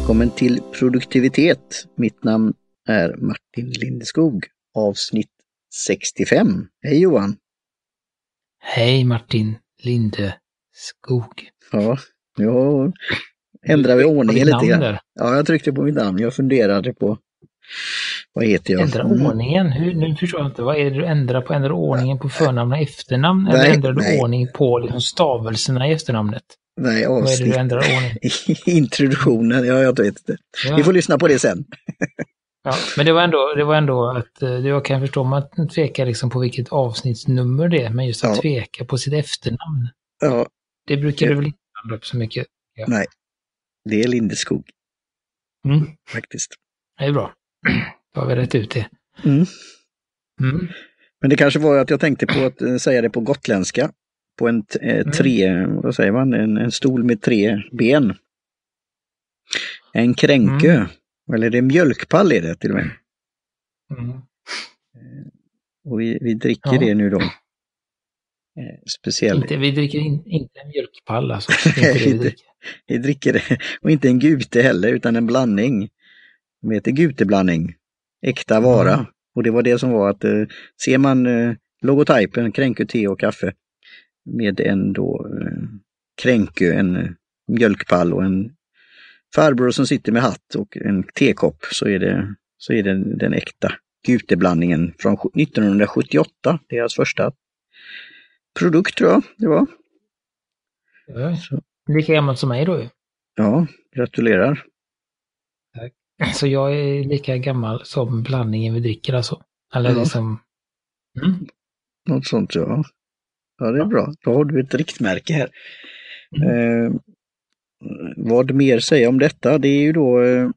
Välkommen till produktivitet. Mitt namn är Martin Lindeskog. Avsnitt 65. Hej Johan! Hej Martin Lindeskog. Ja, nu ändrar vi ordningen lite grann. Ja, jag tryckte på mitt namn. Jag funderade på vad heter jag? Ändra mm. ordningen? Hur, nu förstår jag inte. Vad är det du ändrar på? Ändrar ordningen på förnamn och efternamn? Nej, eller ändrar du nej. ordning på liksom stavelserna i efternamnet? Nej, avsnitt. Vad är det du ändrar ordning? Introduktionen, ja jag vet inte. Ja. Vi får lyssna på det sen. ja, men det var ändå, det var ändå att, eh, det kan jag förstå, man tvekar liksom på vilket avsnittsnummer det är, men just att ja. tveka på sitt efternamn. Ja. Det brukar du väl inte handla upp så mycket? Ja. Nej, det är Lindeskog. Mm. Faktiskt. Det är bra. Då har vi rätt ut det. Mm. Mm. Men det kanske var att jag tänkte på att eh, säga det på gotländska. På en eh, mm. tre, vad säger man, en, en stol med tre ben. En kränkö. Mm. Eller det är mjölkpall är det till och med. Mm. Eh, och vi, vi dricker ja. det nu då. Speciellt. Inte, vi dricker in, inte en mjölkpall alltså. Inte vi, dricker. vi dricker det. Och inte en gute heller, utan en blandning. De heter guteblandning. Äkta vara. Mm. Och det var det som var att eh, ser man eh, logotypen Kränkö te och kaffe med en då eh, Kränkö, en eh, mjölkpall och en farbror som sitter med hatt och en tekopp så är det, så är det den äkta guteblandningen från 1978. Deras första produkt tror jag det var. Ja, lika gammalt som mig då ju. Ja, gratulerar. Så jag är lika gammal som blandningen vi dricker alltså. Eller ja. liksom... Mm. Något sånt ja. Ja, det är bra. Då har du ett riktmärke här. Mm. Eh, vad mer säga om detta? Det är ju då eh,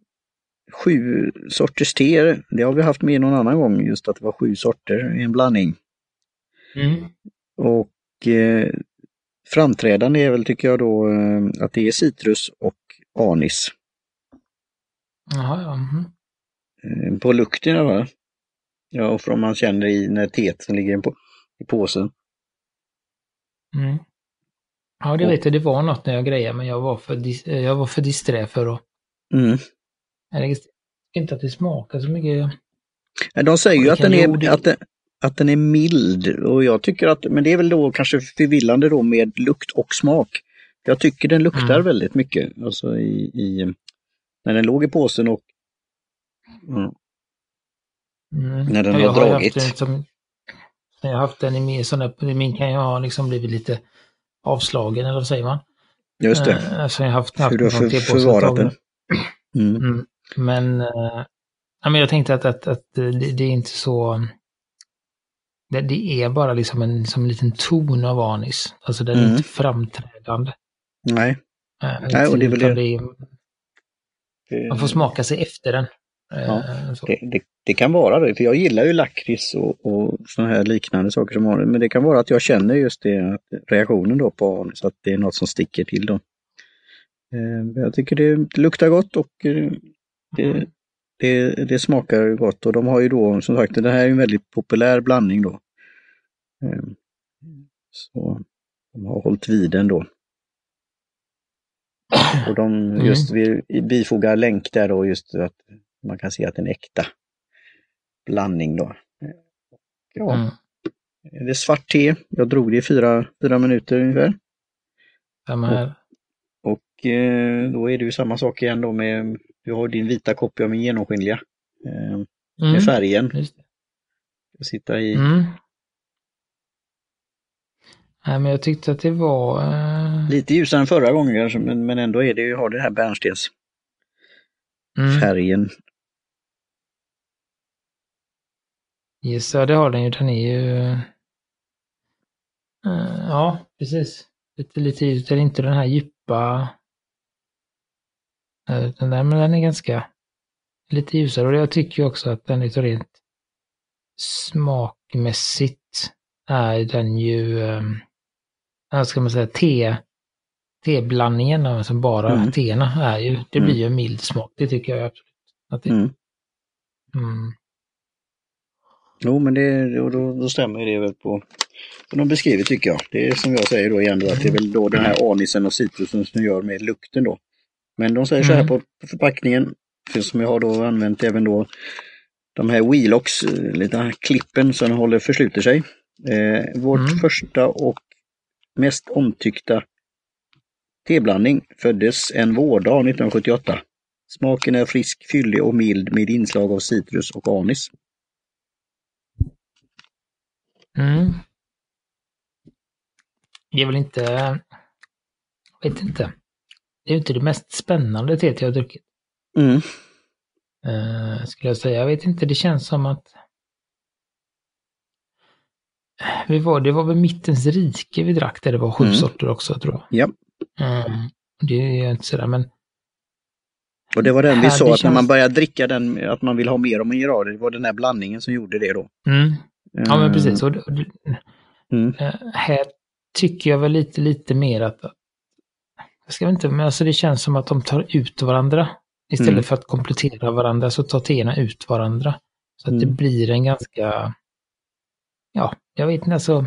sju sorters te. Det har vi haft med någon annan gång, just att det var sju sorter i en blandning. Mm. Och eh, framträdande är väl, tycker jag då, eh, att det är citrus och anis. Jaha, ja. Mm. På lukten va? Ja, och från man känner i när teet som ligger på, i påsen. Mm. Ja, det vet jag. Det var något när jag grejade, men jag var för, jag var för disträ för att... Mm. Jag inte att det smakar så mycket. De säger ju att den, är, att, den, att den är mild och jag tycker att, men det är väl då kanske förvillande då med lukt och smak. Jag tycker den luktar mm. väldigt mycket, alltså i, i när den låg i påsen och mm, mm. när den ja, har dragit. Haft som, jag har haft den i min, sån min kan ju ha liksom blivit lite avslagen eller vad säger man? Just det. Uh, alltså jag har haft, haft Hur du har för, förvarat den. Mm. Mm. Men, ja, men jag tänkte att, att, att det, det, är inte så... Det, det, är bara liksom en, som en liten ton av anis. Alltså den är mm. inte framträdande. Nej. Uh, Nej, och det är väl det. man får smaka sig efter den. Ja, eh, det, det, det, kan vara det, för jag gillar ju lakrits och, och sådana här liknande saker som anis. Men det kan vara att jag känner just det, reaktionen då på anis, att det är något som sticker till då. Eh, jag tycker det luktar gott och eh, det, det, det, smakar gott. Och de har ju då, som sagt, det här är en väldigt populär blandning då. Så de har hållit vid den då. Och de mm. just mm. vi bifogar länk där då just att man kan se att det är äkta blandning då. Ja. Mm. Det är svart te. Jag drog det i fyra, fyra minuter ungefär. Samma här. Och, och eh, då är det ju samma sak igen då med, du har din vita kopp, jag min genomskinliga. Eh, med mm. färgen. Ska sitta i. Mm. Nej, men jag tyckte att det var... Uh... Lite ljusare än förra gången men, men ändå är det ju, har det här bärnstens mm. färgen. Yes, ja det har den ju. Den är ju... Uh, ja, precis. Lite, lite. Det är inte den här djupa... Den där, men den är ganska lite ljusare. Och jag tycker också att den är så rent smakmässigt är den ju... Um, vad ska man säga, te, teblandningen, alltså bara mm. teerna är ju, det blir ju en mild smak. Det tycker jag absolut. Att det, mm. Mm. Jo, men det, då, då, då stämmer det väl på som de beskriver tycker jag. Det är som jag säger då igen då, att det är väl då den här anisen och citrusen som gör med lukten då. Men de säger så här på förpackningen, som jag har då använt även då de här Wheelocks, lite klippen som håller försluter sig. Eh, vårt mm. första och mest omtyckta teblandning föddes en vårdag 1978. Smaken är frisk, fyllig och mild med inslag av citrus och anis. Mm. Det är väl inte, jag vet inte. Det är inte det mest spännande teet jag har druckit. Mm. Uh, skulle jag säga. Jag vet inte, det känns som att vi var, det var väl Mittens rike vi drack där det var sju mm. sorter också tror jag. Ja. Mm. Det är inte sådär men och det var den vi sa att känns... när man börjar dricka den, att man vill ha mer och mer av det. Det var den här blandningen som gjorde det då. Mm. Ja men precis. Och, mm. Eh, här tycker jag väl lite, lite mer att, jag ska inte, men alltså det känns som att de tar ut varandra. Istället mm. för att komplettera varandra så tar teerna ut varandra. Så att det mm. blir en ganska, ja, jag vet inte, alltså,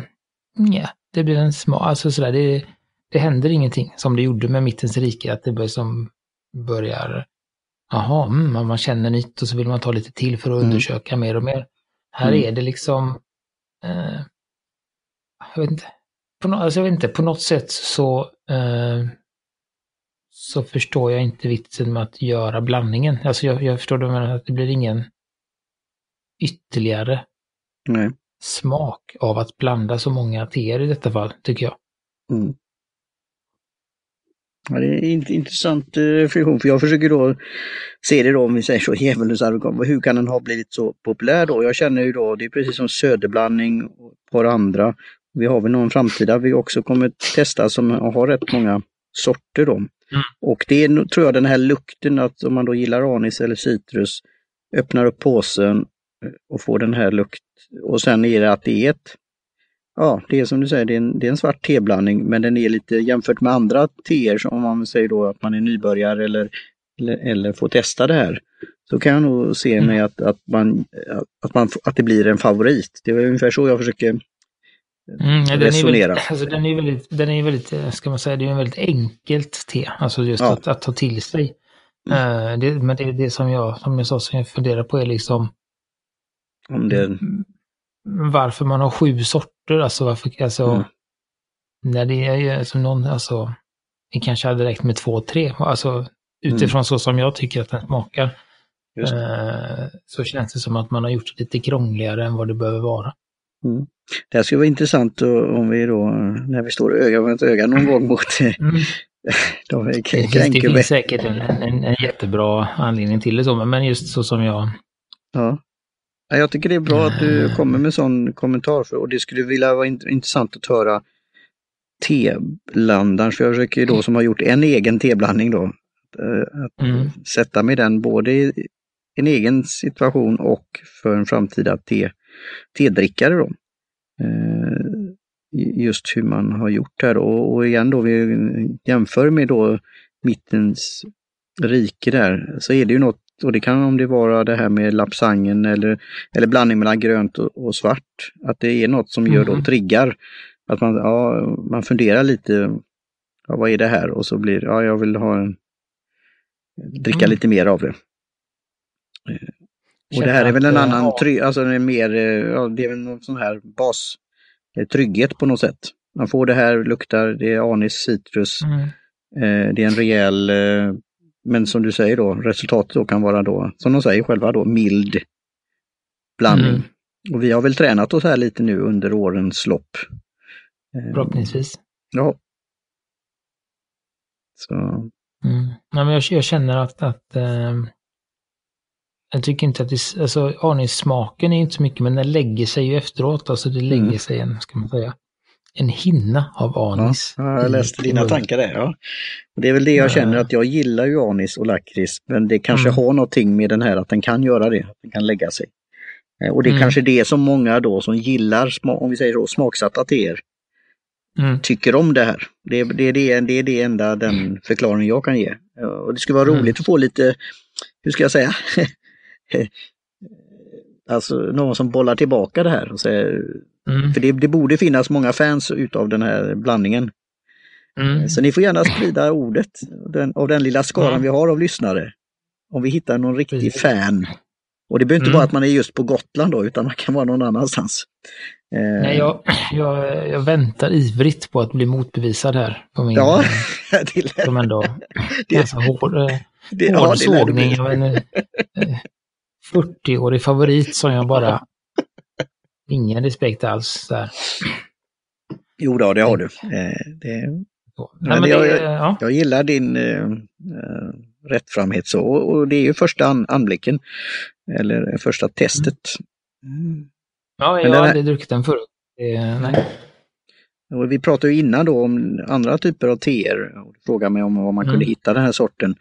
ja, det blir en smak, alltså sådär, det, det händer ingenting som det gjorde med Mittens rike, att det börjar som börjar, jaha, mm, man känner nytt och så vill man ta lite till för att mm. undersöka mer och mer. Här mm. är det liksom, eh, jag vet inte, på, no alltså jag vet inte, på något sätt så, eh, så förstår jag inte vitsen med att göra blandningen. Alltså jag, jag förstår det, att det blir ingen ytterligare Nej. smak av att blanda så många teer i detta fall, tycker jag. Mm. Ja, det är en intressant reflektion, eh, för jag försöker då se det då, om vi säger så, djävulens advokat, hur kan den ha blivit så populär då? Jag känner ju då, det är precis som söderblandning och ett par andra. Vi har väl någon framtida vi också kommer testa som har rätt många sorter då. Mm. Och det är tror jag den här lukten att om man då gillar anis eller citrus, öppnar upp påsen eh, och får den här lukt. Och sen är det att det är ett Ja, det är som du säger, det är en, det är en svart teblandning men den är lite jämfört med andra teer, om man säger då att man är nybörjare eller, eller, eller får testa det här, så kan jag nog se mm. mig att, att, man, att, man, att det blir en favorit. Det är ungefär så jag försöker mm, ja, resonera. Den är, väldigt, alltså, den är väldigt, den är väldigt, ska man säga, det är en väldigt enkelt te, alltså just ja. att, att, ta till sig. Mm. Uh, det, men det är det som jag, som jag sa, som jag funderar på är liksom om det varför man har sju sorter, alltså varför, alltså, mm. när det är som någon, alltså, det kanske hade räckt med två, tre, alltså utifrån mm. så som jag tycker att den smakar. Eh, så känns det som att man har gjort det lite krångligare än vad det behöver vara. Mm. Det här skulle vara intressant om vi då, när vi står öga mot öga någon gång mot mm. de finns, det finns säkert en, en, en, jättebra anledning till det så, men just så som jag ja. Jag tycker det är bra att du kommer med sån kommentar för, och det skulle vilja vara intressant att höra teblandaren, för jag försöker ju då som har gjort en egen teblandning då, eh, att mm. sätta mig den både i en egen situation och för en framtida te, tedrickare. Då. Eh, just hur man har gjort här och, och igen då, vi jämför med då mittens rike där, så är det ju något och det kan om det vara det här med lapsangen eller, eller blandning mellan grönt och, och svart. Att det är något som gör då mm. triggar. Att man, ja, man funderar lite, ja, vad är det här? Och så blir ja, jag vill ha en, dricka mm. lite mer av det. Eh, och det här är väl en annan, ja. trygg, alltså en mer, eh, ja, det är väl någon sån här bas, eh, trygghet på något sätt. Man får det här, luktar, det är anis, citrus, mm. eh, det är en rejäl eh, men som du säger då, resultatet då kan vara då, som de säger själva då, mild blandning. Mm. Och vi har väl tränat oss här lite nu under årens lopp. Eh, Förhoppningsvis. Ja. Så. Mm. Ja, men jag, jag känner att, att äh, jag tycker inte att det, alltså aningssmaken är inte så mycket, men den lägger sig ju efteråt, alltså det lägger mm. sig en, ska man säga, en hinna av anis. Ja, jag läste dina tankar där. Ja. Det är väl det jag känner att jag gillar ju anis och lakrits, men det kanske mm. har någonting med den här att den kan göra det, att den kan lägga sig. Eh, och det är mm. kanske det som många då som gillar, om vi säger så, smaksatta teer, mm. tycker om det här. Det, det, det, det är det enda den förklaring jag kan ge. Och det skulle vara mm. roligt att få lite, hur ska jag säga, alltså någon som bollar tillbaka det här och säger Mm. För det, det, borde finnas många fans utav den här blandningen. Mm. Så ni får gärna sprida ordet den, av den lilla skaran mm. vi har av lyssnare. Om vi hittar någon riktig Precis. fan. Och det behöver inte mm. vara att man är just på Gotland då, utan man kan vara någon annanstans. Eh. Nej, jag, jag, jag, väntar ivrigt på att bli motbevisad här. På min, ja, det Som ändå det, ganska hård, det, hård ja, sågning av en 40-årig favorit som jag bara... Ingen respekt alls där. Jo då, det har du. Eh, det, Nej, men jag, ja. jag, gillar din uh, rättframhet så och det är ju första an, anblicken, eller första testet. Mm. Ja, jag har aldrig druckit den förut. nej. Och vi pratade ju innan då om andra typer av teer och frågade mig om var man mm. kunde hitta den här sorten.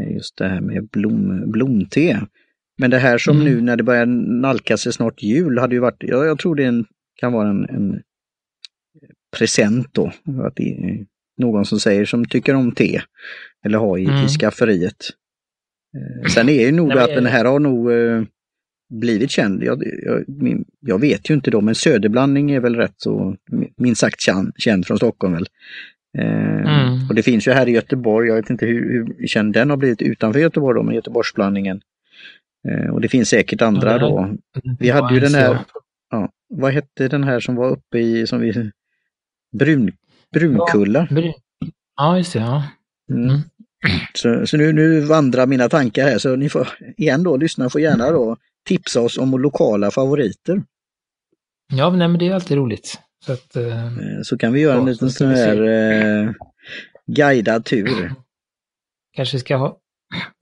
Eh, just det här med blom, blomte. Men det här som mm. nu när det börjar nalka sig snart jul hade ju varit, jag, jag tror det en, kan vara en, en present då. Att det, någon som säger som tycker om te eller har i, mm. i skafferiet. Eh, sen är ju nog Nej, att den här har nog eh, blivit känd. Jag, jag, jag, vet ju inte då, men söderblandning är väl rätt så minst sagt känd, känd från Stockholm väl. Eh, mm. Och det finns ju här i Göteborg, jag vet inte hur, hur känd den har blivit utanför Göteborg då, men Göteborgsblandningen. Eh, och det finns säkert andra mm. då. Vi hade ju den här, ja, vad hette den här som var uppe i, som vi, brun, Brunkulla. Ja, ja just det. Ja. Mm. Mm. Så, så nu, nu vandrar mina tankar här, så ni får igen då, lyssna får gärna då tipsa oss om lokala favoriter. Ja, nej, men det är alltid roligt. Så, att, eh, eh så kan vi göra en liten sån här eh, guidad tur. Kanske ska ha,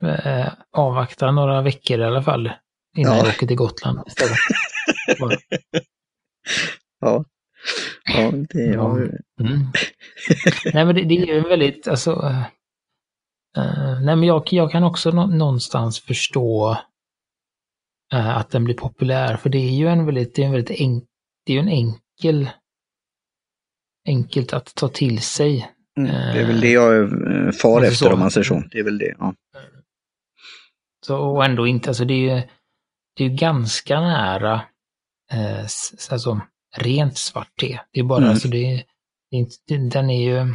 eh, avvakta några veckor i alla fall innan ja. jag åker till Gotland istället. ja. Ja, det har mm. Nej, men det, det, är ju väldigt, alltså... Uh, nej, men jag, jag kan också nå, någonstans förstå uh, att den blir populär, för det är ju en väldigt, det är en väldigt enk, det är en enkel, enkelt att ta till sig. Mm, det är väl det jag far alltså efter så. om man säger så. Det är väl det, ja. Så, och ändå inte, alltså det är ju, det är ganska nära, eh, alltså rent svart te. Det är bara, mm. alltså det, det, den är ju,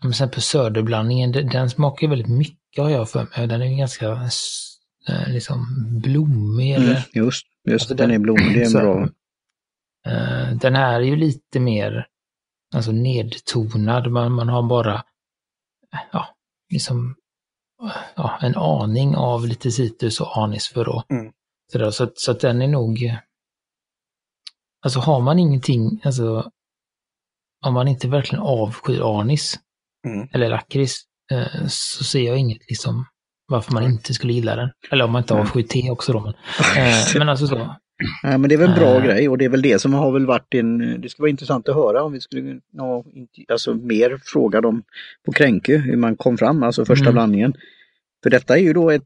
till exempel söderblandningen, den, den smakar väldigt mycket har jag för mig. Den är ganska eh, liksom blommig. Mm, eller, just, just alltså den, den, är blommig, det är så, bra. Uh, den här är ju lite mer alltså nedtonad, man, man har bara ja, liksom, ja, en aning av lite citrus och anis för att mm. så, så, så att den är nog Alltså har man ingenting, alltså om man inte verkligen avskyr anis mm. eller lakrits eh, så ser jag inget liksom varför man inte skulle gilla den. Eller om man inte avskyr te också då. Men, eh, men alltså så. Nej, men det är väl en bra uh, grej och det är väl det som har väl varit en, det skulle vara intressant att höra om vi skulle nå, alltså mer fråga dem på Kränke hur man kom fram, alltså första mm. blandningen. För detta är ju då ett,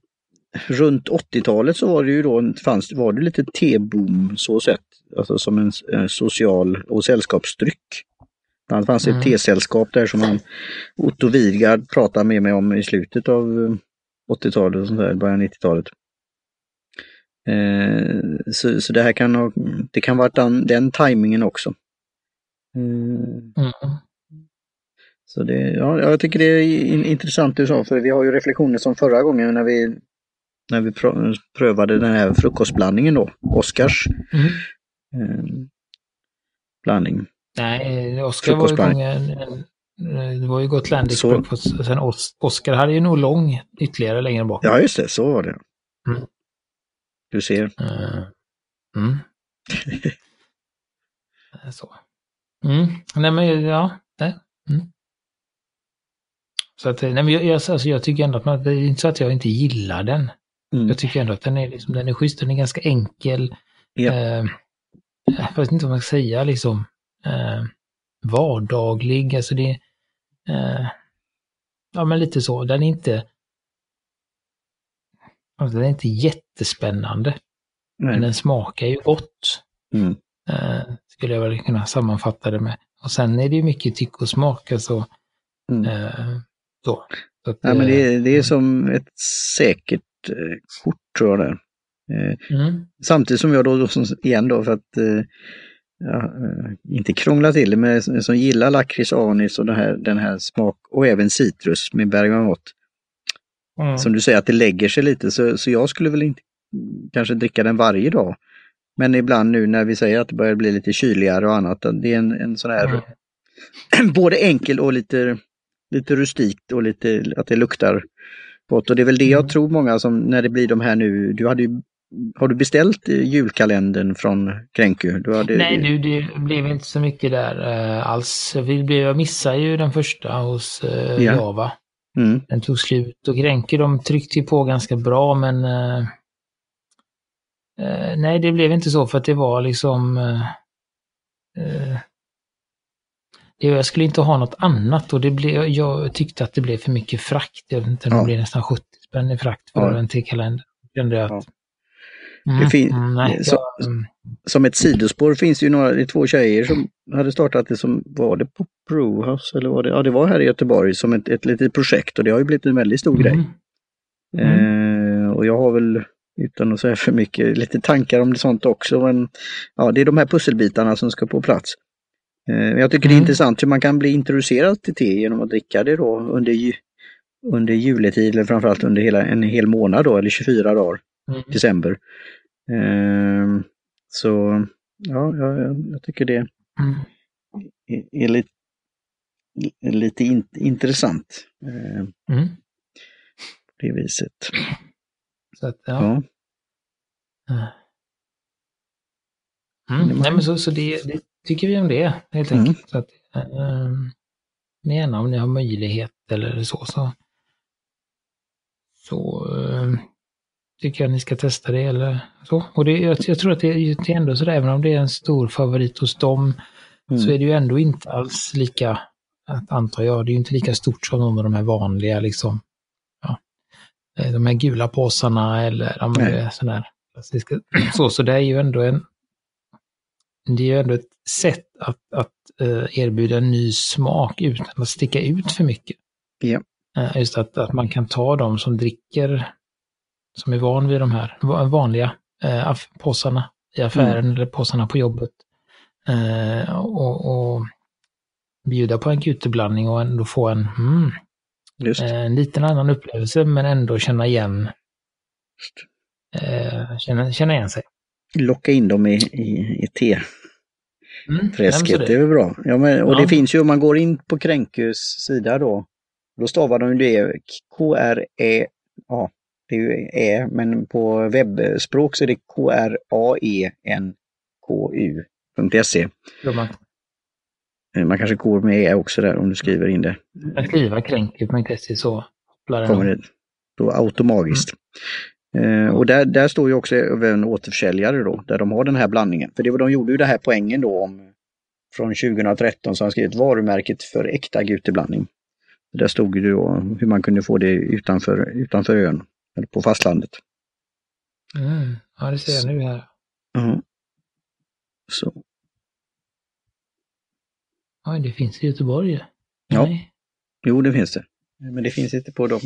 runt 80-talet så var det ju då, fanns, var det lite teboom så sett alltså som en, en social och sällskapsdryck. Det fanns mm. ett tesällskap där som han, Otto Widgard pratade med mig om i slutet av 80-talet och sånt där, början av 90-talet. Eh, så, så det här kan ha, det kan vara den, den tajmingen också. Eh, mm. Så det, ja, jag tycker det är intressant du sa, för vi har ju reflektioner som förra gången när vi, när vi prövade den här frukostblandningen då, Oskars. Mm eh, blandning. Nej, Oskar var igång en, en, det var ju Gotlandic så... breakfast. Sen Oskar hade ju nog lång ytterligare längre bak. Ja, just det, så var det. Mm. Du ser. Uh, mm. så. Mm. Nej, men ja. Nej. Mm. Så att, nej, men jag, alltså, jag tycker ändå att man, det är inte så att jag inte gillar den. Mm. Jag tycker ändå att den är, liksom, den är schysst, den är ganska enkel. Ja. Eh, jag vet inte vad man ska säga, liksom eh, vardaglig. Alltså det, eh, ja men lite så, den är inte, den är inte jättespännande. Nej. Men den smakar ju gott. Mm. Eh, skulle jag väl kunna sammanfatta det med. Och sen är det ju mycket tyck och smak, alltså. Mm. Eh, så. så att, ja, men det, är, det är mm. som ett säkert eh, kort tror jag det Eh, mm. Samtidigt som jag då, igen då, för att eh, ja, eh, inte krångla till det, men som gillar lakrits, anis och den här, den här smak och även citrus med bergamott. Mm. Som du säger att det lägger sig lite så, så jag skulle väl inte kanske dricka den varje dag. Men ibland nu när vi säger att det börjar bli lite kyligare och annat, det är en, en sån här mm. både enkel och lite, lite rustikt och lite att det luktar gott. Och det är väl det jag mm. tror många som när det blir de här nu, du hade ju har du beställt julkalendern från Kränku? Hade... Nej, du, det blev inte så mycket där uh, alls. Vi blev, jag missade ju den första hos uh, ja. Java. Mm. Den tog slut och Kränku de tryckte på ganska bra men uh, nej, det blev inte så för att det var liksom det, jag skulle inte ha något annat och det blev, jag tyckte att det blev för mycket frakt. Jag vet inte, ja. det blev nästan 70 spänn i frakt för ja. en tekalender. Kände att Mm, fin- mm, så, jag... Som ett sidospår finns det ju några, det är två tjejer som hade startat det som, var det på Brewhouse eller var det, ja det var här i Göteborg som ett, ett litet projekt och det har ju blivit en väldigt stor mm. grej. Mm. Eh, och jag har väl, utan att säga för mycket, lite tankar om det sånt också. Men ja, det är de här pusselbitarna som ska på plats. Eh, jag tycker det är mm. intressant hur man kan bli introducerad till te genom att dricka det då under, under juletid eller framförallt under hela, en hel månad då, eller 24 dagar, mm. december. Ehm, så ja, jag, jag tycker det mm. är, är, lite, är lite in, intressant. Ehm, mm. På det viset. Så att, ja. ja. Mm. Nej, men så, så det, det, tycker vi om det helt mm. enkelt. Så att, eh, gärna om ni har möjlighet eller så, så, så eh, tycker jag ni ska testa det eller så. Och det, jag, jag tror att det, det är ändå så även om det är en stor favorit hos dem, mm. så är det ju ändå inte alls lika, antar jag, det är ju inte lika stort som de, de här vanliga liksom. Ja, eh, de här gula påsarna eller här sådana här klassiska. Så, så det är ju ändå en, det är ju ändå ett sätt att, att uh, erbjuda en ny smak utan att sticka ut för mycket. Ja. Uh, just att, att man kan ta de som dricker som är van vid de här vanliga eh, påsarna i affären mm. eller påsarna på jobbet. Eh, och, och, bjuda på en guteblandning och ändå få en, mm, en liten annan upplevelse men ändå känna igen, eh, känna, känna igen sig. Locka in dem i, i, i te. Mm, Träsket, det. det är väl bra. Ja, men, och ja. det finns ju, om man går in på Kränkus sida då, då stavar de det K-R-E, ja, det är ju Ä, men på webbspråk så är det kraenku.se. Eh, man kanske går med Ä också där om du skriver in det. Jag skriver kränku.se så kommer det då automatiskt. Mm. och där, där står ju också en återförsäljare då, där de har den här blandningen. För det, de gjorde ju det här poängen då om från 2013 så har skrivit varumärket för äkta guteblandning. Där stod det då hur man kunde få det utanför, utanför ön eller på fastlandet. Mm. Ja, det ser jag nu här. Mm. Så. Ja, det finns i Göteborg. Ja. Nej. Jo, det finns det. Men det finns inte på dem.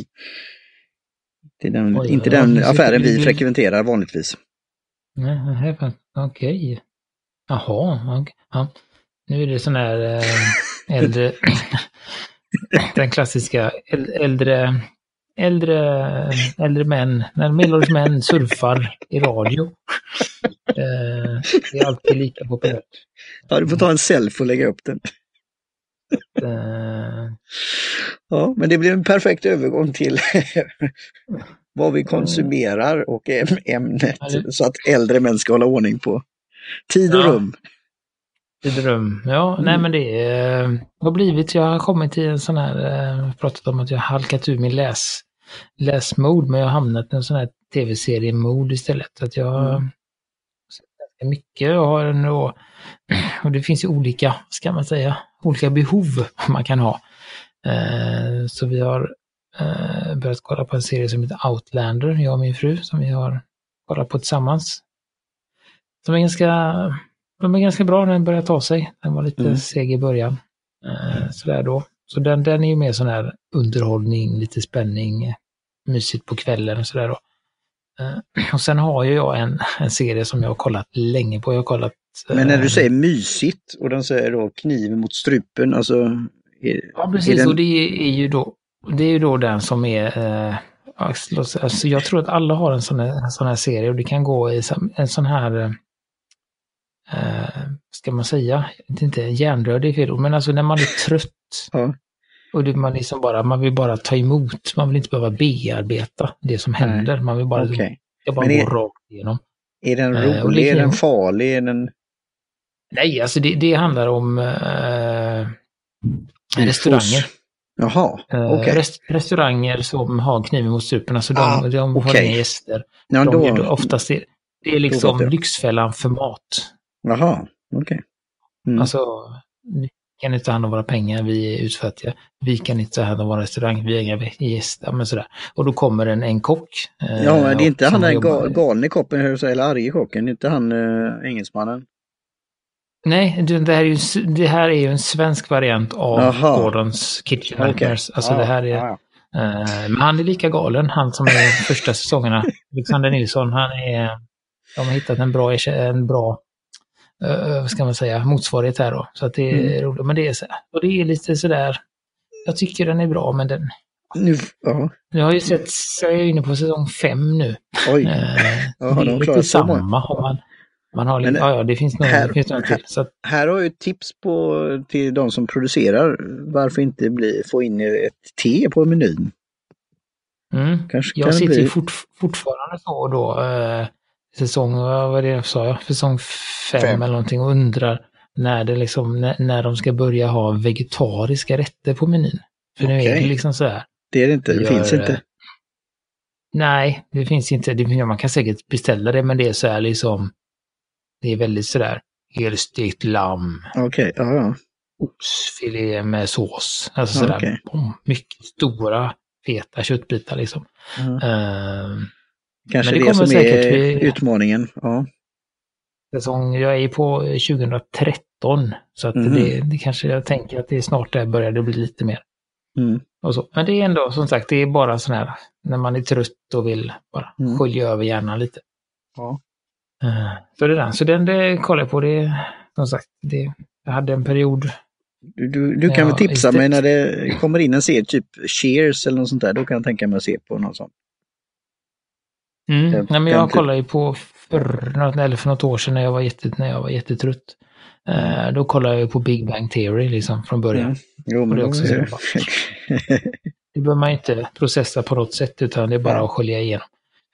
Är den, Oj, inte den affären vi frekventerar vanligtvis. Nej, okej. Okay. Jaha, okay. ja. nu är det sån här äh, äldre, den klassiska äldre äldre, äldre män, när medelålders män surfar i radio. Eh, det är alltid lika populärt. Ja, du får ta en selfie och lägga upp den. Eh, ja, men det blir en perfekt övergång till vad vi konsumerar och ämnet så att äldre män ska hålla ordning på tid och rum. Rum, ja, mm. nej men det eh, har blivit, jag har kommit till en sån här, eh, pratat om att jag har halkat ur min läs läsmode, men jag har hamnat i en sån här tv-serie-mode istället. Att jag mm. ganska mycket. Jag har och, och det finns ju olika, ska man säga, olika behov man kan ha. Eh, så vi har eh, börjat kolla på en serie som heter Outlander, jag och min fru, som vi har kollat på tillsammans. Som är ganska, de är ganska bra när den börjar ta sig. Den var lite mm. seg i början. Eh, sådär då. Så den, den är ju mer sån här underhållning, lite spänning, mysigt på kvällen och sådär då. Eh, och sen har ju jag en, en serie som jag har kollat länge på. Jag har kollat Men när du säger mysigt och den säger då kniven mot strupen, alltså... Är, ja, precis. Den... Och det är ju då, det är ju då den som är... Eh, alltså jag tror att alla har en sån här, en sån här serie och det kan gå i en sån här... Eh, ska man säga? Är inte hjärndöd i fel men alltså när man är trött. ja. Och det, man, liksom bara, man vill bara ta emot, man vill inte behöva bearbeta det som händer. Man vill bara, okay. bara gå rakt igenom. Är den eh, rolig? är den farlig? Är den... Nej, alltså det, det handlar om eh, restauranger. Jaha, eh. Okay. Rest, restauranger som har kniven mot strupen, alltså de, ah, de okay. har inga gäster. Ja, de då, oftast är, det är liksom Lyxfällan för mat. Jaha, okej. Okay. Mm. Alltså, kan inte ta hand om våra pengar, vi är utfattiga. Vi kan inte ta hand om vår restaurang, vi har inga gäster. Men sådär. Och då kommer en, en kock. Eh, ja, men det är inte han den galne kocken, eller arge kocken, inte han äh, engelsmannen. Nej, det här, är ju, det här är ju en svensk variant av Aha. Gordons Kitchen Nightmares. Okay. Alltså ja, det här är... Ja. Uh, men han är lika galen, han som är första säsongerna. Alexander Nilsson, han är... De har hittat en bra, en bra uh, vad ska man säga, motsvarighet här då. Så att det är mm. roligt. Men det är så här. Och det är lite sådär, jag tycker den är bra men den... Nu, ja. Jag har ju sett, jag är inne på säsong fem nu. Oj. Uh, ja, det är lite samma. Om man, man har, men, ja, ja, det finns nog, här, det finns nog till. Så att... här har jag ett tips på, till de som producerar. Varför inte bli, få in ett te på menyn? Mm. Kanske jag sitter bli... fort, fortfarande så då. Eh, säsong, vad det jag sa, säsong fem, fem, eller någonting och undrar när, det liksom, när, när de ska börja ha vegetariska rätter på menyn. För okay. nu är det liksom så här. Det är det inte, det gör, finns inte. Nej, det finns inte. Det, man kan säkert beställa det, men det är så här liksom, det är väldigt sådär helstekt lamm. Okej, okay, ja, ja. Oxfilé med sås. Alltså sådär, okay. mycket stora feta köttbitar liksom. Mm. Uh, Kanske det, det som är bli... utmaningen. Ja. Säsong, jag är på 2013 så att mm. det, det, kanske jag tänker att det är snart där börjar det bli lite mer. Mm. Och så. Men det är ändå som sagt, det är bara sån här när man är trött och vill bara mm. skölja över hjärnan lite. Ja. Uh, så det är den, så den det kollar jag på. Det, som sagt, det, jag hade en period du, du, du kan väl tipsa mig när det kommer in en serie, typ Cheers eller något sånt där, då kan jag tänka mig att se på något sånt. Mm. Den, Nej, men jag kollade ju på för, eller för något år sedan när jag var, jätte, när jag var jättetrött. Uh, då kollade jag på Big Bang Theory liksom från början. Mm. Jo, men det, också det. det behöver man inte processa på något sätt utan det är bara ja. att skölja igenom.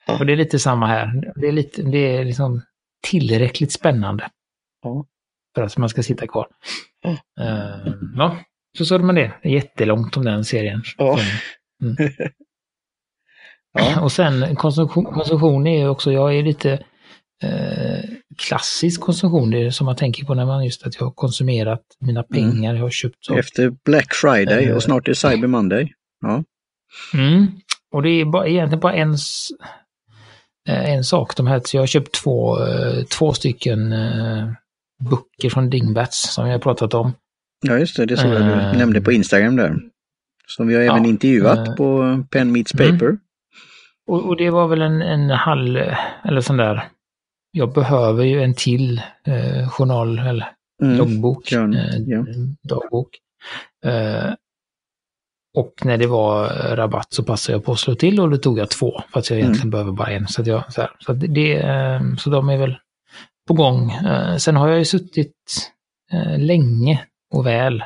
Ja. Och det är lite samma här. Det är, lite, det är liksom tillräckligt spännande. Ja. För att man ska sitta kvar. Ja. Uh, ja, så såg man det. det jättelångt om den serien. Ja. Mm. Ja. Och sen konsumtion, konsumtion är ju också, jag är lite eh, klassisk konsumtion, det är som man tänker på när man just att jag har konsumerat mina mm. pengar, jag har köpt så. Efter Black Friday eh, och snart är Cyber Monday. Ja. Mm. Och det är bara, egentligen bara en, eh, en sak de här, så jag har köpt två, eh, två stycken böcker från Dingbats som jag har pratat om. Ja just det, det såg jag du nämnde på Instagram där. Som vi har även ja, intervjuat uh, på Pen Meets. Paper. Mm. Och, och, det var väl en, en halv, eller sån där, jag behöver ju en till eh, journal eller mm. loggbok, ja, eh, ja. dagbok. Eh, och när det var rabatt så passade jag på att slå till och då tog jag två, fast jag egentligen mm. behöver bara en. Så, jag, så, här, så, det, eh, så de är väl på gång. Eh, sen har jag ju suttit eh, länge och väl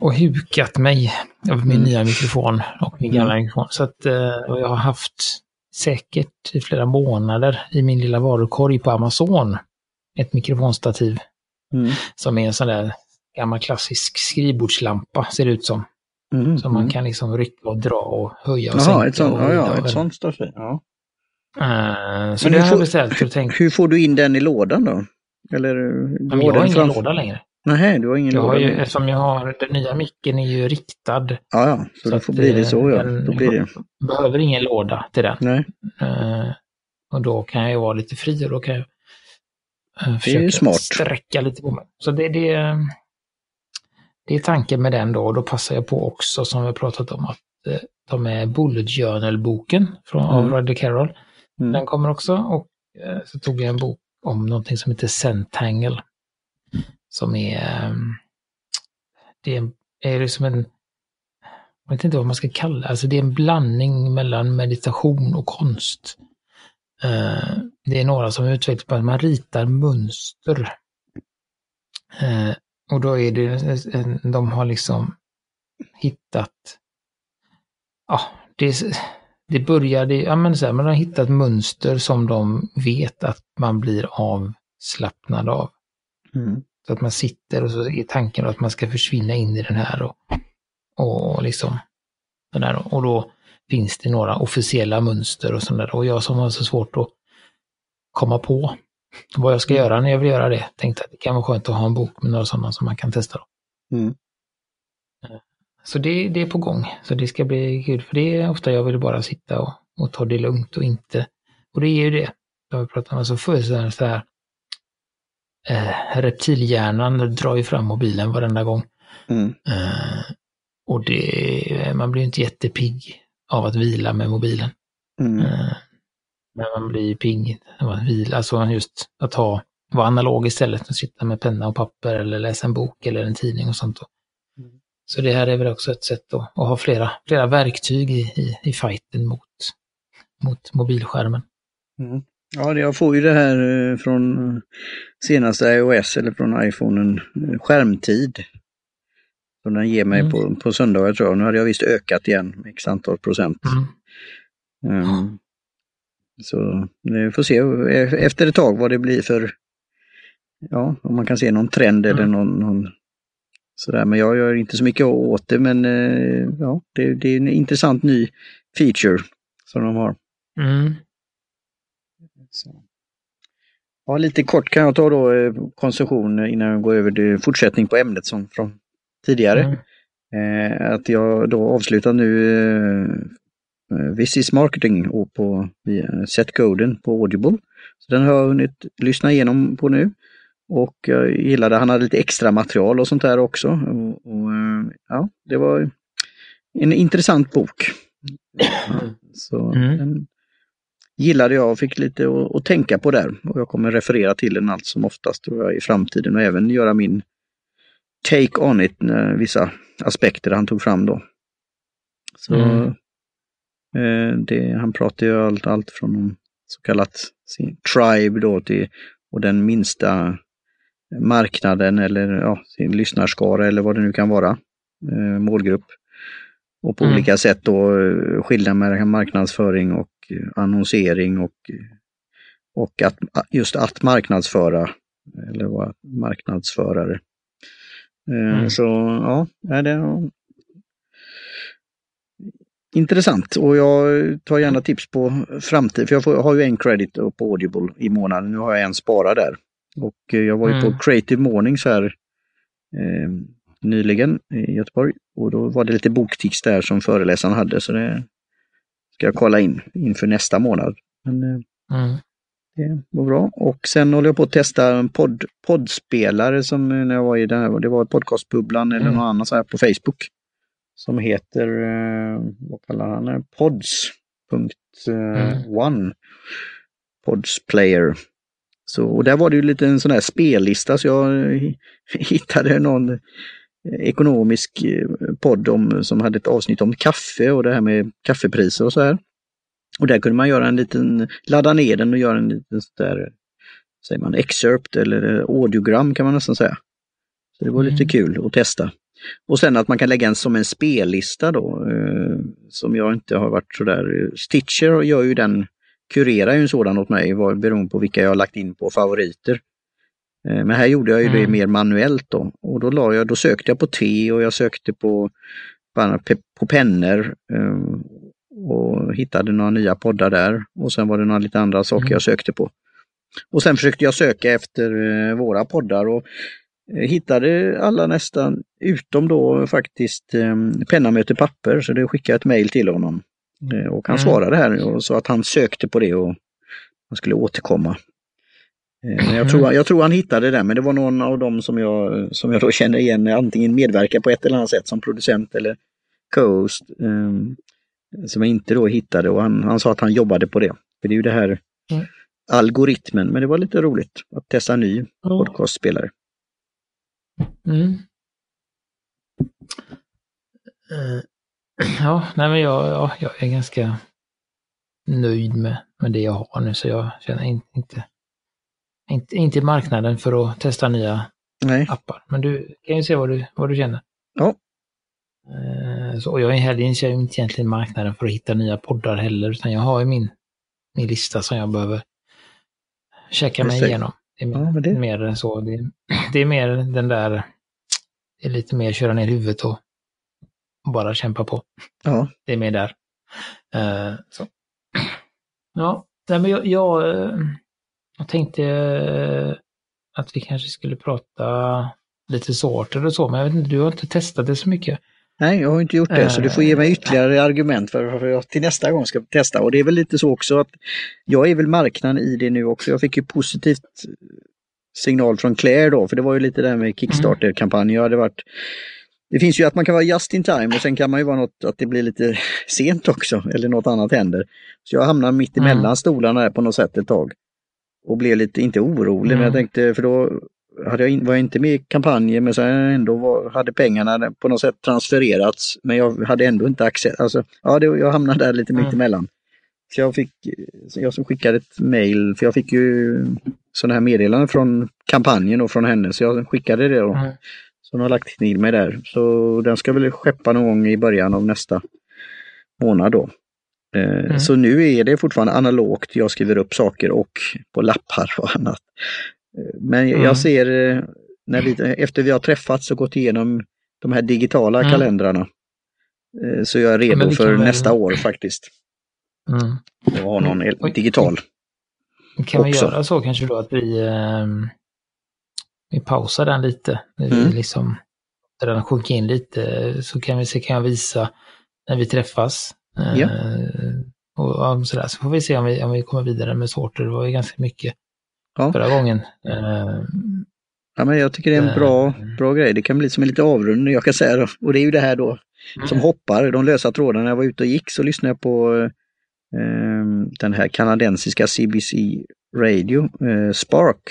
och hukat mig över min mm. nya mikrofon och min gamla mm. mikrofon. Så att eh, och jag har haft säkert i flera månader i min lilla varukorg på Amazon ett mikrofonstativ mm. som är en sån där gammal klassisk skrivbordslampa ser det ut som. Mm. Som man mm. kan liksom rycka och dra och höja och Aha, sänka. Ett sånt, och ja, ja, ett sånt stativ. Ja. Uh, så Men det har jag beställt. Hur får du in den i lådan då? Eller, Men jag har ingen låda längre. Nej, du har ingen jag har ju, Eftersom jag har, den nya micken är ju riktad. Ja, ja, så, så det får bli det så ja. Då blir det. behöver ingen låda till den. Nej. Uh, och då kan jag ju vara lite fri och då kan jag uh, försöka sträcka lite på mig. Så det, det, det är tanken med den då. Och då passar jag på också, som vi pratat om, att uh, ta med Bullet Journal-boken från, mm. av Roddy Carroll. Mm. Den kommer också. Och så tog jag en bok om någonting som heter Centangle. Som är, ehm, det är, är liksom en, jag vet inte vad man ska kalla alltså det är en blandning mellan meditation och konst. Eh, det är några som utvecklar på att man ritar mönster. Eh, och då är det, de har liksom hittat, ja, det, det började, ja men så här, man har hittat mönster som de vet att man blir avslappnad av. Mm. Så att man sitter och så är tanken att man ska försvinna in i den här och, och liksom den här, och då finns det några officiella mönster och sådär. Och jag som har så svårt att komma på vad jag ska mm. göra när jag vill göra det, tänkte att det kan vara skönt att ha en bok med några sådana som man kan testa. Mm. Så det, det är på gång. Så det ska bli kul, för det är ofta jag vill bara sitta och, och ta det lugnt och inte... Och det är ju det. Jag har pratat om alltså för så här, så här eh, reptilhjärnan drar ju fram mobilen varenda gång. Mm. Eh, och det, man blir inte jättepigg av att vila med mobilen. Mm. Eh, men man blir pigg av att vila, alltså just att ha, vara analog istället, och sitta med penna och papper eller läsa en bok eller en tidning och sånt. Så det här är väl också ett sätt att, att ha flera, flera verktyg i, i, i fighten mot, mot mobilskärmen. Mm. Ja, jag får ju det här eh, från senaste iOS eller från iPhonen, eh, skärmtid. Som den ger mig mm. på, på söndagar tror jag. Nu hade jag visst ökat igen med x antal procent. Mm. Um, så vi får se efter ett tag vad det blir för, ja, om man kan se någon trend eller mm. någon, någon Sådär, men jag gör inte så mycket åt det men eh, ja, det, det, är en intressant ny feature som de har. Mm. Så. Ja, lite kort kan jag ta då eh, konsumtion innan jag går över till fortsättning på ämnet som från tidigare. Mm. Eh, att jag då avslutar nu eh, Visis Marketing och på Setcoden på Audible. Så den har jag hunnit lyssna igenom på nu. Och jag gillade, han hade lite extra material och sånt där också. Och, och ja, det var en intressant bok. Så mm. den gillade jag och fick lite att, tänka på där. Och jag kommer referera till den allt som oftast jag, i framtiden och även göra min take on it, vissa aspekter han tog fram då. Så mm. eh, det, Han pratar ju allt, allt från så kallat sin tribe då till och den minsta marknaden eller ja, sin lyssnarskara eller vad det nu kan vara, eh, målgrupp. Och på mm. olika sätt då eh, skilja mellan marknadsföring och eh, annonsering och, och att, just att marknadsföra eller vara marknadsförare. Mm. Så ja, är det är intressant och jag tar gärna tips på framtid, för jag får, har ju en credit på Audible i månaden. Nu har jag en sparad där. Och eh, jag var ju mm. på Creative Mornings här eh, nyligen i Göteborg och då var det lite boktips där som föreläsaren hade så det ska jag kolla in inför nästa månad. Men, eh, mm. Det var bra. Och sen håller jag på att testa en podd, poddspelare som eh, när jag var i den här, det var podcastbubblan eller mm. något annat så här på Facebook. Som heter, eh, vad kallar han det, Pods.one. Mm. Pods Player. Så, och där var det ju lite en sån här spellista så jag hittade någon ekonomisk eh, podd om, som hade ett avsnitt om kaffe och det här med kaffepriser och så här. Och där kunde man göra en liten, ladda ner den och göra en liten där, säger man, excerpt eller eh, audiogram kan man nästan säga. Så det var mm. lite kul att testa. Och sen att man kan lägga en som en spellista då, eh, som jag inte har varit sådär, Stitcher gör ju den kurerar ju en sådan åt mig beroende på vilka jag har lagt in på favoriter. Eh, men här gjorde jag ju mm. det mer manuellt då och då, la jag, då sökte jag på te och jag sökte på, på pennor eh, och hittade några nya poddar där och sen var det några lite andra saker mm. jag sökte på. Och sen försökte jag söka efter eh, våra poddar och hittade alla nästan, utom då faktiskt Penna möter papper, så det skickade ett mail till honom. Och han mm. svarade här och sa att han sökte på det och han skulle återkomma. Eh, men jag tror, jag tror han hittade det, men det var någon av dem som jag, som jag då känner igen, antingen medverkar på ett eller annat sätt som producent eller co-host. Um, som jag inte då hittade och han, han sa att han jobbade på det. För det är ju det här mm. algoritmen. Men det var lite roligt att testa en ny ja. podcastspelare. Mm. Uh, ja, nej men jag, ja, jag är ganska nöjd med, med det jag har nu så jag känner inte, inte, inte, inte marknaden för att testa nya nej. appar. Men du kan ju se vad du, vad du känner. Ja. Uh, så jag är heller inte egentligen marknaden för att hitta nya poddar heller, utan jag har ju min, min lista som jag behöver checka mig igenom. Det är ja, det... mer så. Det, det, är mer den där, det är lite mer köra ner huvudet och bara kämpa på. Ja. Det är mer där. Uh, så. Ja, nej, men jag, jag, jag tänkte uh, att vi kanske skulle prata lite sorter och så, men jag vet inte, du har inte testat det så mycket. Nej, jag har inte gjort det, så du får ge mig ytterligare argument för varför jag till nästa gång ska testa. Och det är väl lite så också att jag är väl marknaden i det nu också. Jag fick ju positivt signal från Claire då, för det var ju lite det här med Kickstarter-kampanj. Jag hade varit det finns ju att man kan vara just in time och sen kan man ju vara något att det blir lite sent också eller något annat händer. Så jag hamnade mitt emellan mm. stolarna på något sätt ett tag. Och blev lite, inte orolig, mm. men jag tänkte för då hade jag, var jag inte med i kampanjen men så ändå var, hade pengarna på något sätt transfererats. Men jag hade ändå inte access, alltså ja, det, jag hamnade där lite mm. mitt emellan. Så jag fick, jag som skickade ett mail, för jag fick ju sådana här meddelanden från kampanjen och från henne, så jag skickade det då. Mm. Så hon har lagt till mig där. Så den ska väl skeppa någon gång i början av nästa månad då. Eh, mm. Så nu är det fortfarande analogt, jag skriver upp saker och på lappar och annat. Eh, men mm. jag ser, eh, när vi, efter vi har träffats och gått igenom de här digitala mm. kalendrarna, så är jag redo för väl... nästa år faktiskt. Mm. Jag har någon digital. Kan vi göra så kanske då att vi, vi pausar den lite. När vi mm. liksom, när den sjunker in lite så kan vi se, kan jag visa när vi träffas. Ja. Eh, och, och sådär. Så får vi se om vi, om vi kommer vidare med sorter. Det var ju ganska mycket ja. förra gången. Eh, ja, men jag tycker det är en bra, eh, bra grej. Det kan bli som en lite avrundning jag kan säga. Då. Och det är ju det här då mm. som hoppar, de lösa trådarna. När jag var ute och gick så lyssnade jag på eh, den här kanadensiska CBC Radio, eh, Spark.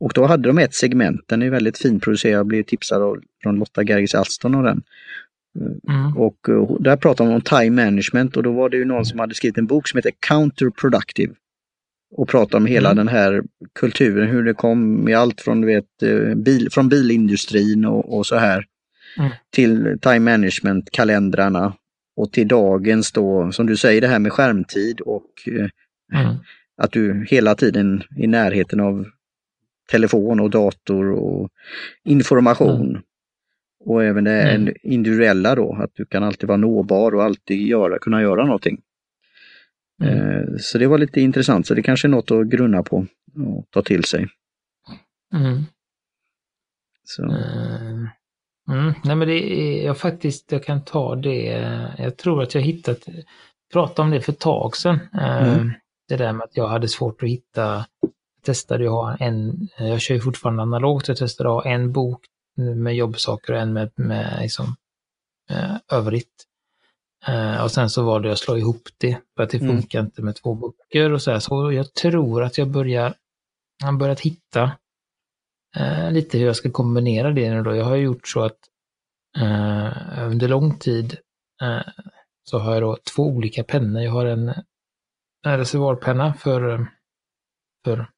Och då hade de ett segment, den är väldigt finproducerad, jag blev tipsad av, från Lotta Gergis Alston och den. Mm. Och uh, där pratar man om time management och då var det ju någon som hade skrivit en bok som heter Counterproductive. Och pratar om hela mm. den här kulturen, hur det kom med allt från, vet, eh, bil, från bilindustrin och, och så här. Mm. Till time management, kalendrarna och till dagens då, som du säger, det här med skärmtid och uh, att du hela tiden i närheten av telefon och dator och information. Och även det mm. individuella då, att du kan alltid vara nåbar och alltid göra, kunna göra någonting. Mm. Eh, så det var lite intressant, så det kanske är något att grunna på och ta till sig. Mm. Så. Mm. mm. Nej men det är, jag faktiskt, jag kan ta det, jag tror att jag hittat, pratade om det för ett tag sedan. Eh, mm. Det där med att jag hade svårt att hitta testade jag ha en, jag kör ju fortfarande analogt, jag testade att ha en bok med jobbsaker och en med, med liksom, eh, övrigt. Eh, och sen så var det att slå ihop det, för att det mm. funkar inte med två böcker och så här. Så jag tror att jag börjar, jag har börjat hitta eh, lite hur jag ska kombinera det nu då. Jag har gjort så att eh, under lång tid eh, så har jag då två olika pennor. Jag har en, en reservoarpenna för, för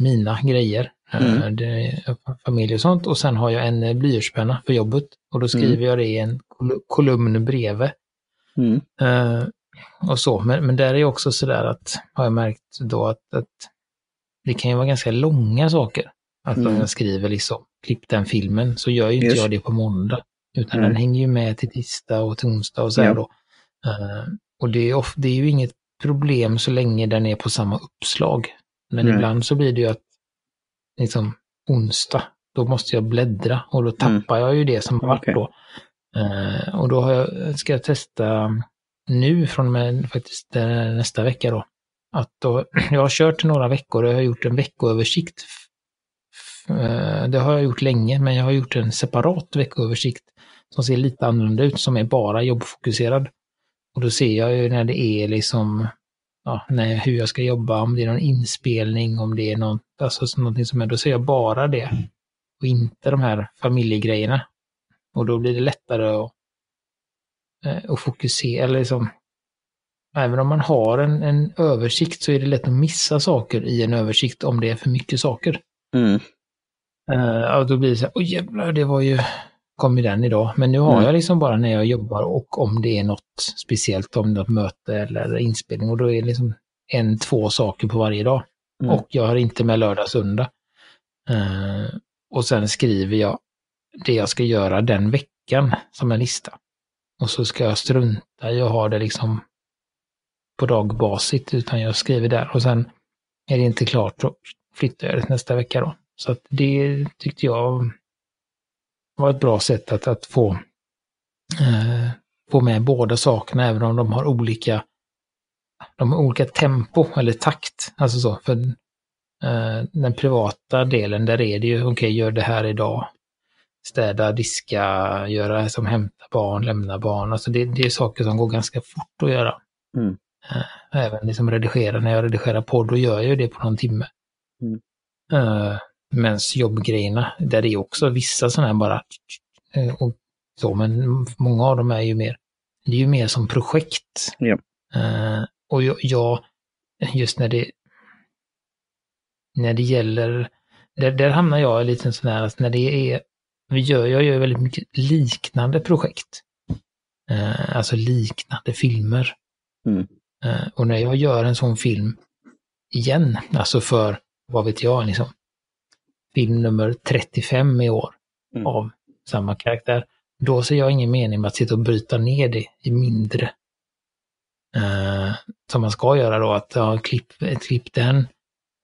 mina grejer. Eh, mm. Det familj och sånt. Och sen har jag en eh, blyertspenna för jobbet. Och då skriver mm. jag det i en kolumn bredvid. Mm. Uh, och så. Men, men där är också sådär att, har jag märkt då att, att det kan ju vara ganska långa saker. Att mm. om jag skriver liksom, klipp den filmen, så gör ju inte Just. jag det på måndag. Utan mm. den hänger ju med till tisdag och till onsdag och så ja. då. Uh, och det är, of, det är ju inget problem så länge den är på samma uppslag. Men Nej. ibland så blir det ju att liksom onsdag, då måste jag bläddra och då mm. tappar mm. jag ju det som har varit okay. då. Uh, och då har jag, ska jag testa nu från och med faktiskt eh, nästa vecka då. Att då, jag har kört några veckor och jag har gjort en veckoöversikt. Uh, det har jag gjort länge, men jag har gjort en separat veckoöversikt som ser lite annorlunda ut, som är bara jobbfokuserad. Och då ser jag ju när det är liksom ja, nej, hur jag ska jobba, om det är någon inspelning, om det är något, alltså någonting som är, då ser jag bara det. Och inte de här familjegrejerna. Och då blir det lättare att, eh, att fokusera, eller liksom, även om man har en, en översikt så är det lätt att missa saker i en översikt om det är för mycket saker. Mm. Uh, och då blir det så här, oj jävlar, det var ju, kom ju den idag. Men nu har mm. jag liksom bara när jag jobbar och om det är något speciellt, om något möte eller inspelning och då är det liksom en, två saker på varje dag. Mm. Och jag har inte med lördag, söndag. Uh, och sen skriver jag det jag ska göra den veckan som en lista. Och så ska jag strunta i att ha det liksom på dagbasit, utan jag skriver där och sen är det inte klart så flyttar jag det nästa vecka då. Så att det tyckte jag var ett bra sätt att, att få, eh, få med båda sakerna, även om de har olika, de har olika tempo eller takt. Alltså så, för eh, den privata delen, där är det ju, okej, okay, gör det här idag. Städa, diska, göra som hämta barn, lämna barn. Alltså det, det är saker som går ganska fort att göra. Mm. Eh, även liksom redigera, när jag redigerar podd, då gör jag ju det på någon timme. Mm. Uh, Medan jobbgrejerna, där det är också vissa sådana här bara uh, och så, men många av dem är ju mer, det är ju mer som projekt. Ja. Uh, och jag, just när det, när det gäller, där, där hamnar jag lite sån här, att när det är, vi gör, jag gör väldigt mycket liknande projekt. alltså liknande filmer. Mm. Eh, och när jag gör en sån film igen, alltså för, vad vet jag, liksom, film nummer 35 i år mm. av samma karaktär, då ser jag ingen mening med att sitta och bryta ner det i mindre. Uh, som man ska göra då, att ja, klipp, klipp den,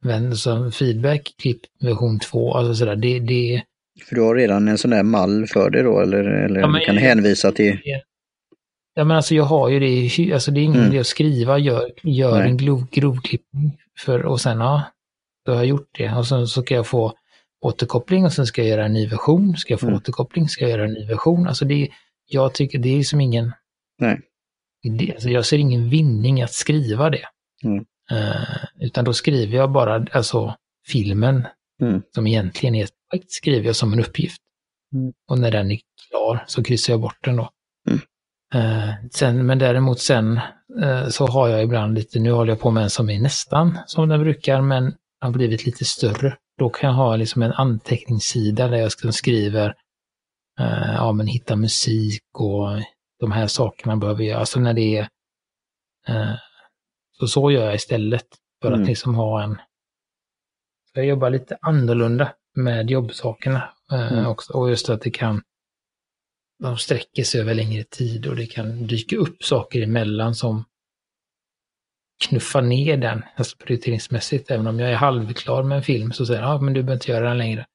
men som feedback, klipp version 2, alltså sådär, det, det... För du har redan en sån där mall för det då, eller, eller ja, du kan jag, hänvisa till... Ja men alltså jag har ju det, alltså det är ingen mm. idé att skriva, gör, gör en grov, grovklippning för, och sen ja, då har jag gjort det. Och sen så ska jag få återkoppling och sen ska jag göra en ny version. Ska jag få mm. återkoppling ska jag göra en ny version. Alltså det, jag tycker det är som ingen... Nej. Det, alltså jag ser ingen vinning att skriva det. Mm. Uh, utan då skriver jag bara, alltså filmen, mm. som egentligen är ett projekt, skriver jag som en uppgift. Mm. Och när den är klar så kryssar jag bort den då. Eh, sen, men däremot sen eh, så har jag ibland lite, nu håller jag på med en som är nästan som den brukar men har blivit lite större. Då kan jag ha liksom en anteckningssida där jag skriver, eh, ja men hitta musik och de här sakerna behöver jag, alltså när det är, eh, så så gör jag istället för mm. att liksom ha en, så jag jobbar lite annorlunda med jobbsakerna eh, mm. också och just att det kan de sträcker sig över längre tid och det kan dyka upp saker emellan som knuffar ner den, alltså prioriteringsmässigt. Även om jag är halvklar med en film så säger jag, ja men du behöver inte göra den längre.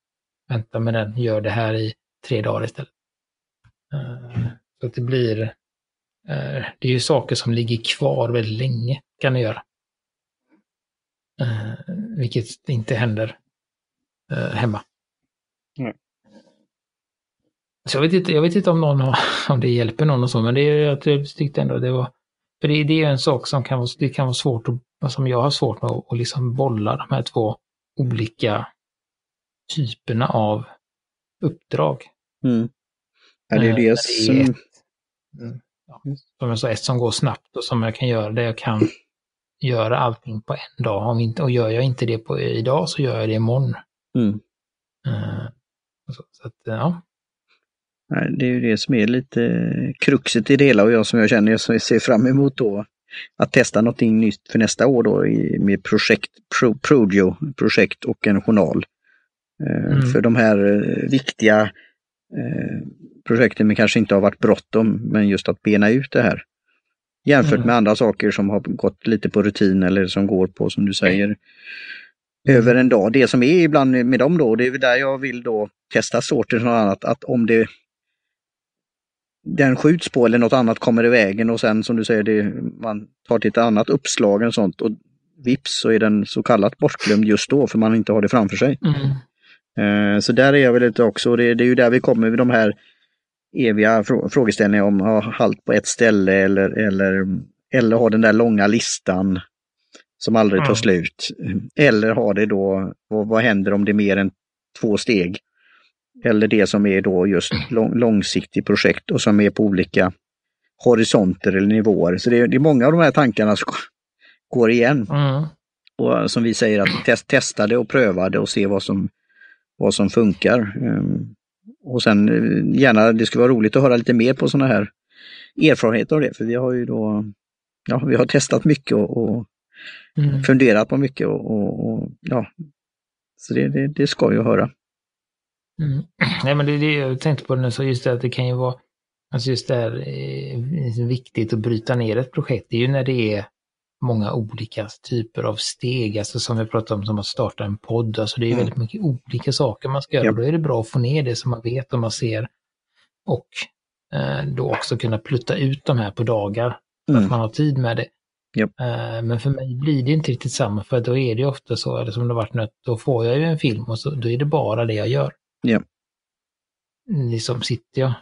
Vänta med den, gör det här i tre dagar istället. Uh, så att det blir, uh, det är ju saker som ligger kvar väldigt länge, kan det göra. Uh, vilket inte händer hemma. Mm. Så jag, vet inte, jag vet inte om, någon har, om det hjälper någon och så, men det jag tyckte ändå det var... För det, det är en sak som kan vara, det kan vara svårt, att, som jag har svårt med att, liksom bolla de här två olika typerna av uppdrag. Mm. Ja, det är det, som... ett, mm, ja, som jag sa, ett som går snabbt och som jag kan göra det jag kan göra allting på en dag. Om inte, och gör jag inte det på idag så gör jag det imorgon. Mm. Uh, så, så att, ja. Det är ju det som är lite kruxet i det hela och jag som jag känner jag ser fram emot då att testa någonting nytt för nästa år då med projekt, pro, Prodio, projekt och en journal. Eh, mm. För de här eh, viktiga eh, projekten men kanske inte har varit bråttom, men just att bena ut det här. Jämfört mm. med andra saker som har gått lite på rutin eller som går på, som du säger, över en dag. Det som är ibland med dem då, det är där jag vill då testa sorter och annat, att om det den skjuts på eller något annat kommer i vägen och sen som du säger, det, man tar till ett annat uppslag eller sånt och vips så är den så kallat bortglömd just då för man inte har det framför sig. Mm. Eh, så där är jag väl lite också, det, det är ju där vi kommer vid de här eviga frågeställningarna om ha halt på ett ställe eller, eller, eller ha den där långa listan. som aldrig tar mm. slut. Eller har det då, vad, vad händer om det är mer än två steg? Eller det som är då just lång, långsiktigt projekt och som är på olika horisonter eller nivåer. Så det är, det är många av de här tankarna som går igen. Mm. Och som vi säger, att test, testa det och pröva det och se vad som, vad som funkar. Um, och sen eh, gärna, det skulle vara roligt att höra lite mer på sådana här erfarenheter av det, för vi har ju då, ja, vi har testat mycket och, och mm. funderat på mycket och, och, och ja, så det, det, det, ska ju höra. Mm. Nej men det det jag tänkte på nu, så just det att det kan ju vara, alltså just det här, eh, viktigt att bryta ner ett projekt, det är ju när det är många olika typer av steg, alltså som vi pratade om som att starta en podd, alltså det är mm. väldigt mycket olika saker man ska göra. Yep. Då är det bra att få ner det som man vet och man ser och eh, då också kunna plutta ut de här på dagar, så mm. att man har tid med det. Yep. Eh, men för mig blir det inte riktigt samma, för då är det ofta så, eller som det varit nu, då får jag ju en film och så, då är det bara det jag gör. Yep. Liksom sitter jag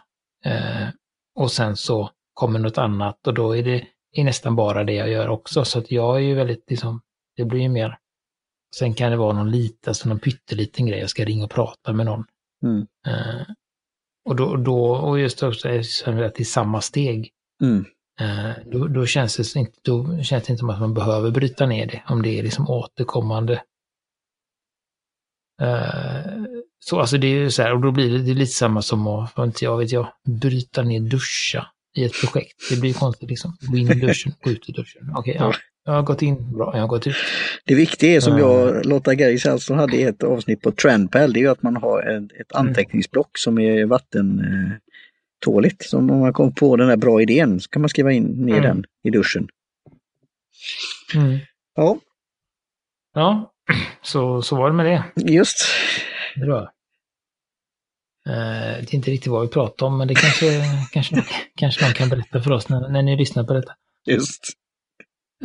eh, och sen så kommer något annat och då är det är nästan bara det jag gör också. Så att jag är ju väldigt, liksom, det blir ju mer. Sen kan det vara någon liten, alltså någon pytteliten grej, jag ska ringa och prata med någon. Mm. Uh, och då, då, och just också att i samma steg. Mm. Uh, då, då, känns det inte, då känns det inte som att man behöver bryta ner det, om det är liksom återkommande. Uh, så alltså det är ju så här, och då blir det, det lite samma som att, inte jag vet jag, bryta ner duscha i ett projekt. Det blir konstigt liksom. Gå in i duschen, gå ut ur duschen. Okej, okay, ja. Jag har gått in, bra, jag har gått ut. Det viktiga är som jag, Lotta Geis alltså hade i ett avsnitt på Trendpal, det är ju att man har ett, ett mm. anteckningsblock som är vattentåligt. Så om man kommer på den här bra idén så kan man skriva in ner mm. den i duschen. Mm. Ja. Ja, så, så var det med det. Just. Bra. Uh, det är inte riktigt vad vi pratar om, men det kanske, kanske, kanske någon kan berätta för oss när, när ni lyssnar på detta. Just.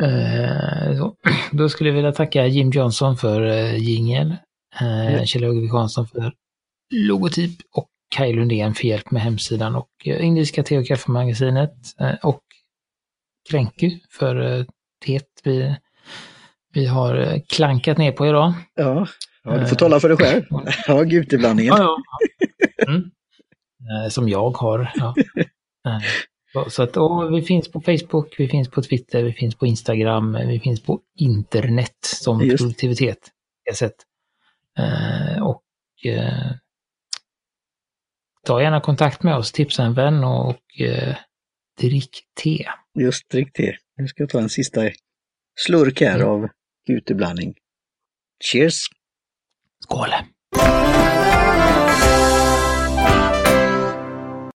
Uh, då skulle jag vilja tacka Jim Johnson för uh, jingel, uh, mm. Kjell Åge Hansson för logotyp och Kaj Lundén för hjälp med hemsidan och Indiska te och kaffemagasinet och Kränku för teet vi, vi har klankat ner på idag. Ja, ja du får tala för dig själv. Ja, guteblandningen. Ja, ja. Mm. Eh, som jag har. Ja. Eh, så att, och vi finns på Facebook, vi finns på Twitter, vi finns på Instagram, vi finns på internet som Just. produktivitet. Sätt. Eh, och ta gärna kontakt med oss, tipsa en vän och, och drick te. Just drick te. Nu ska jag ta en sista slurk här mm. av uteblandning. Cheers! Skola.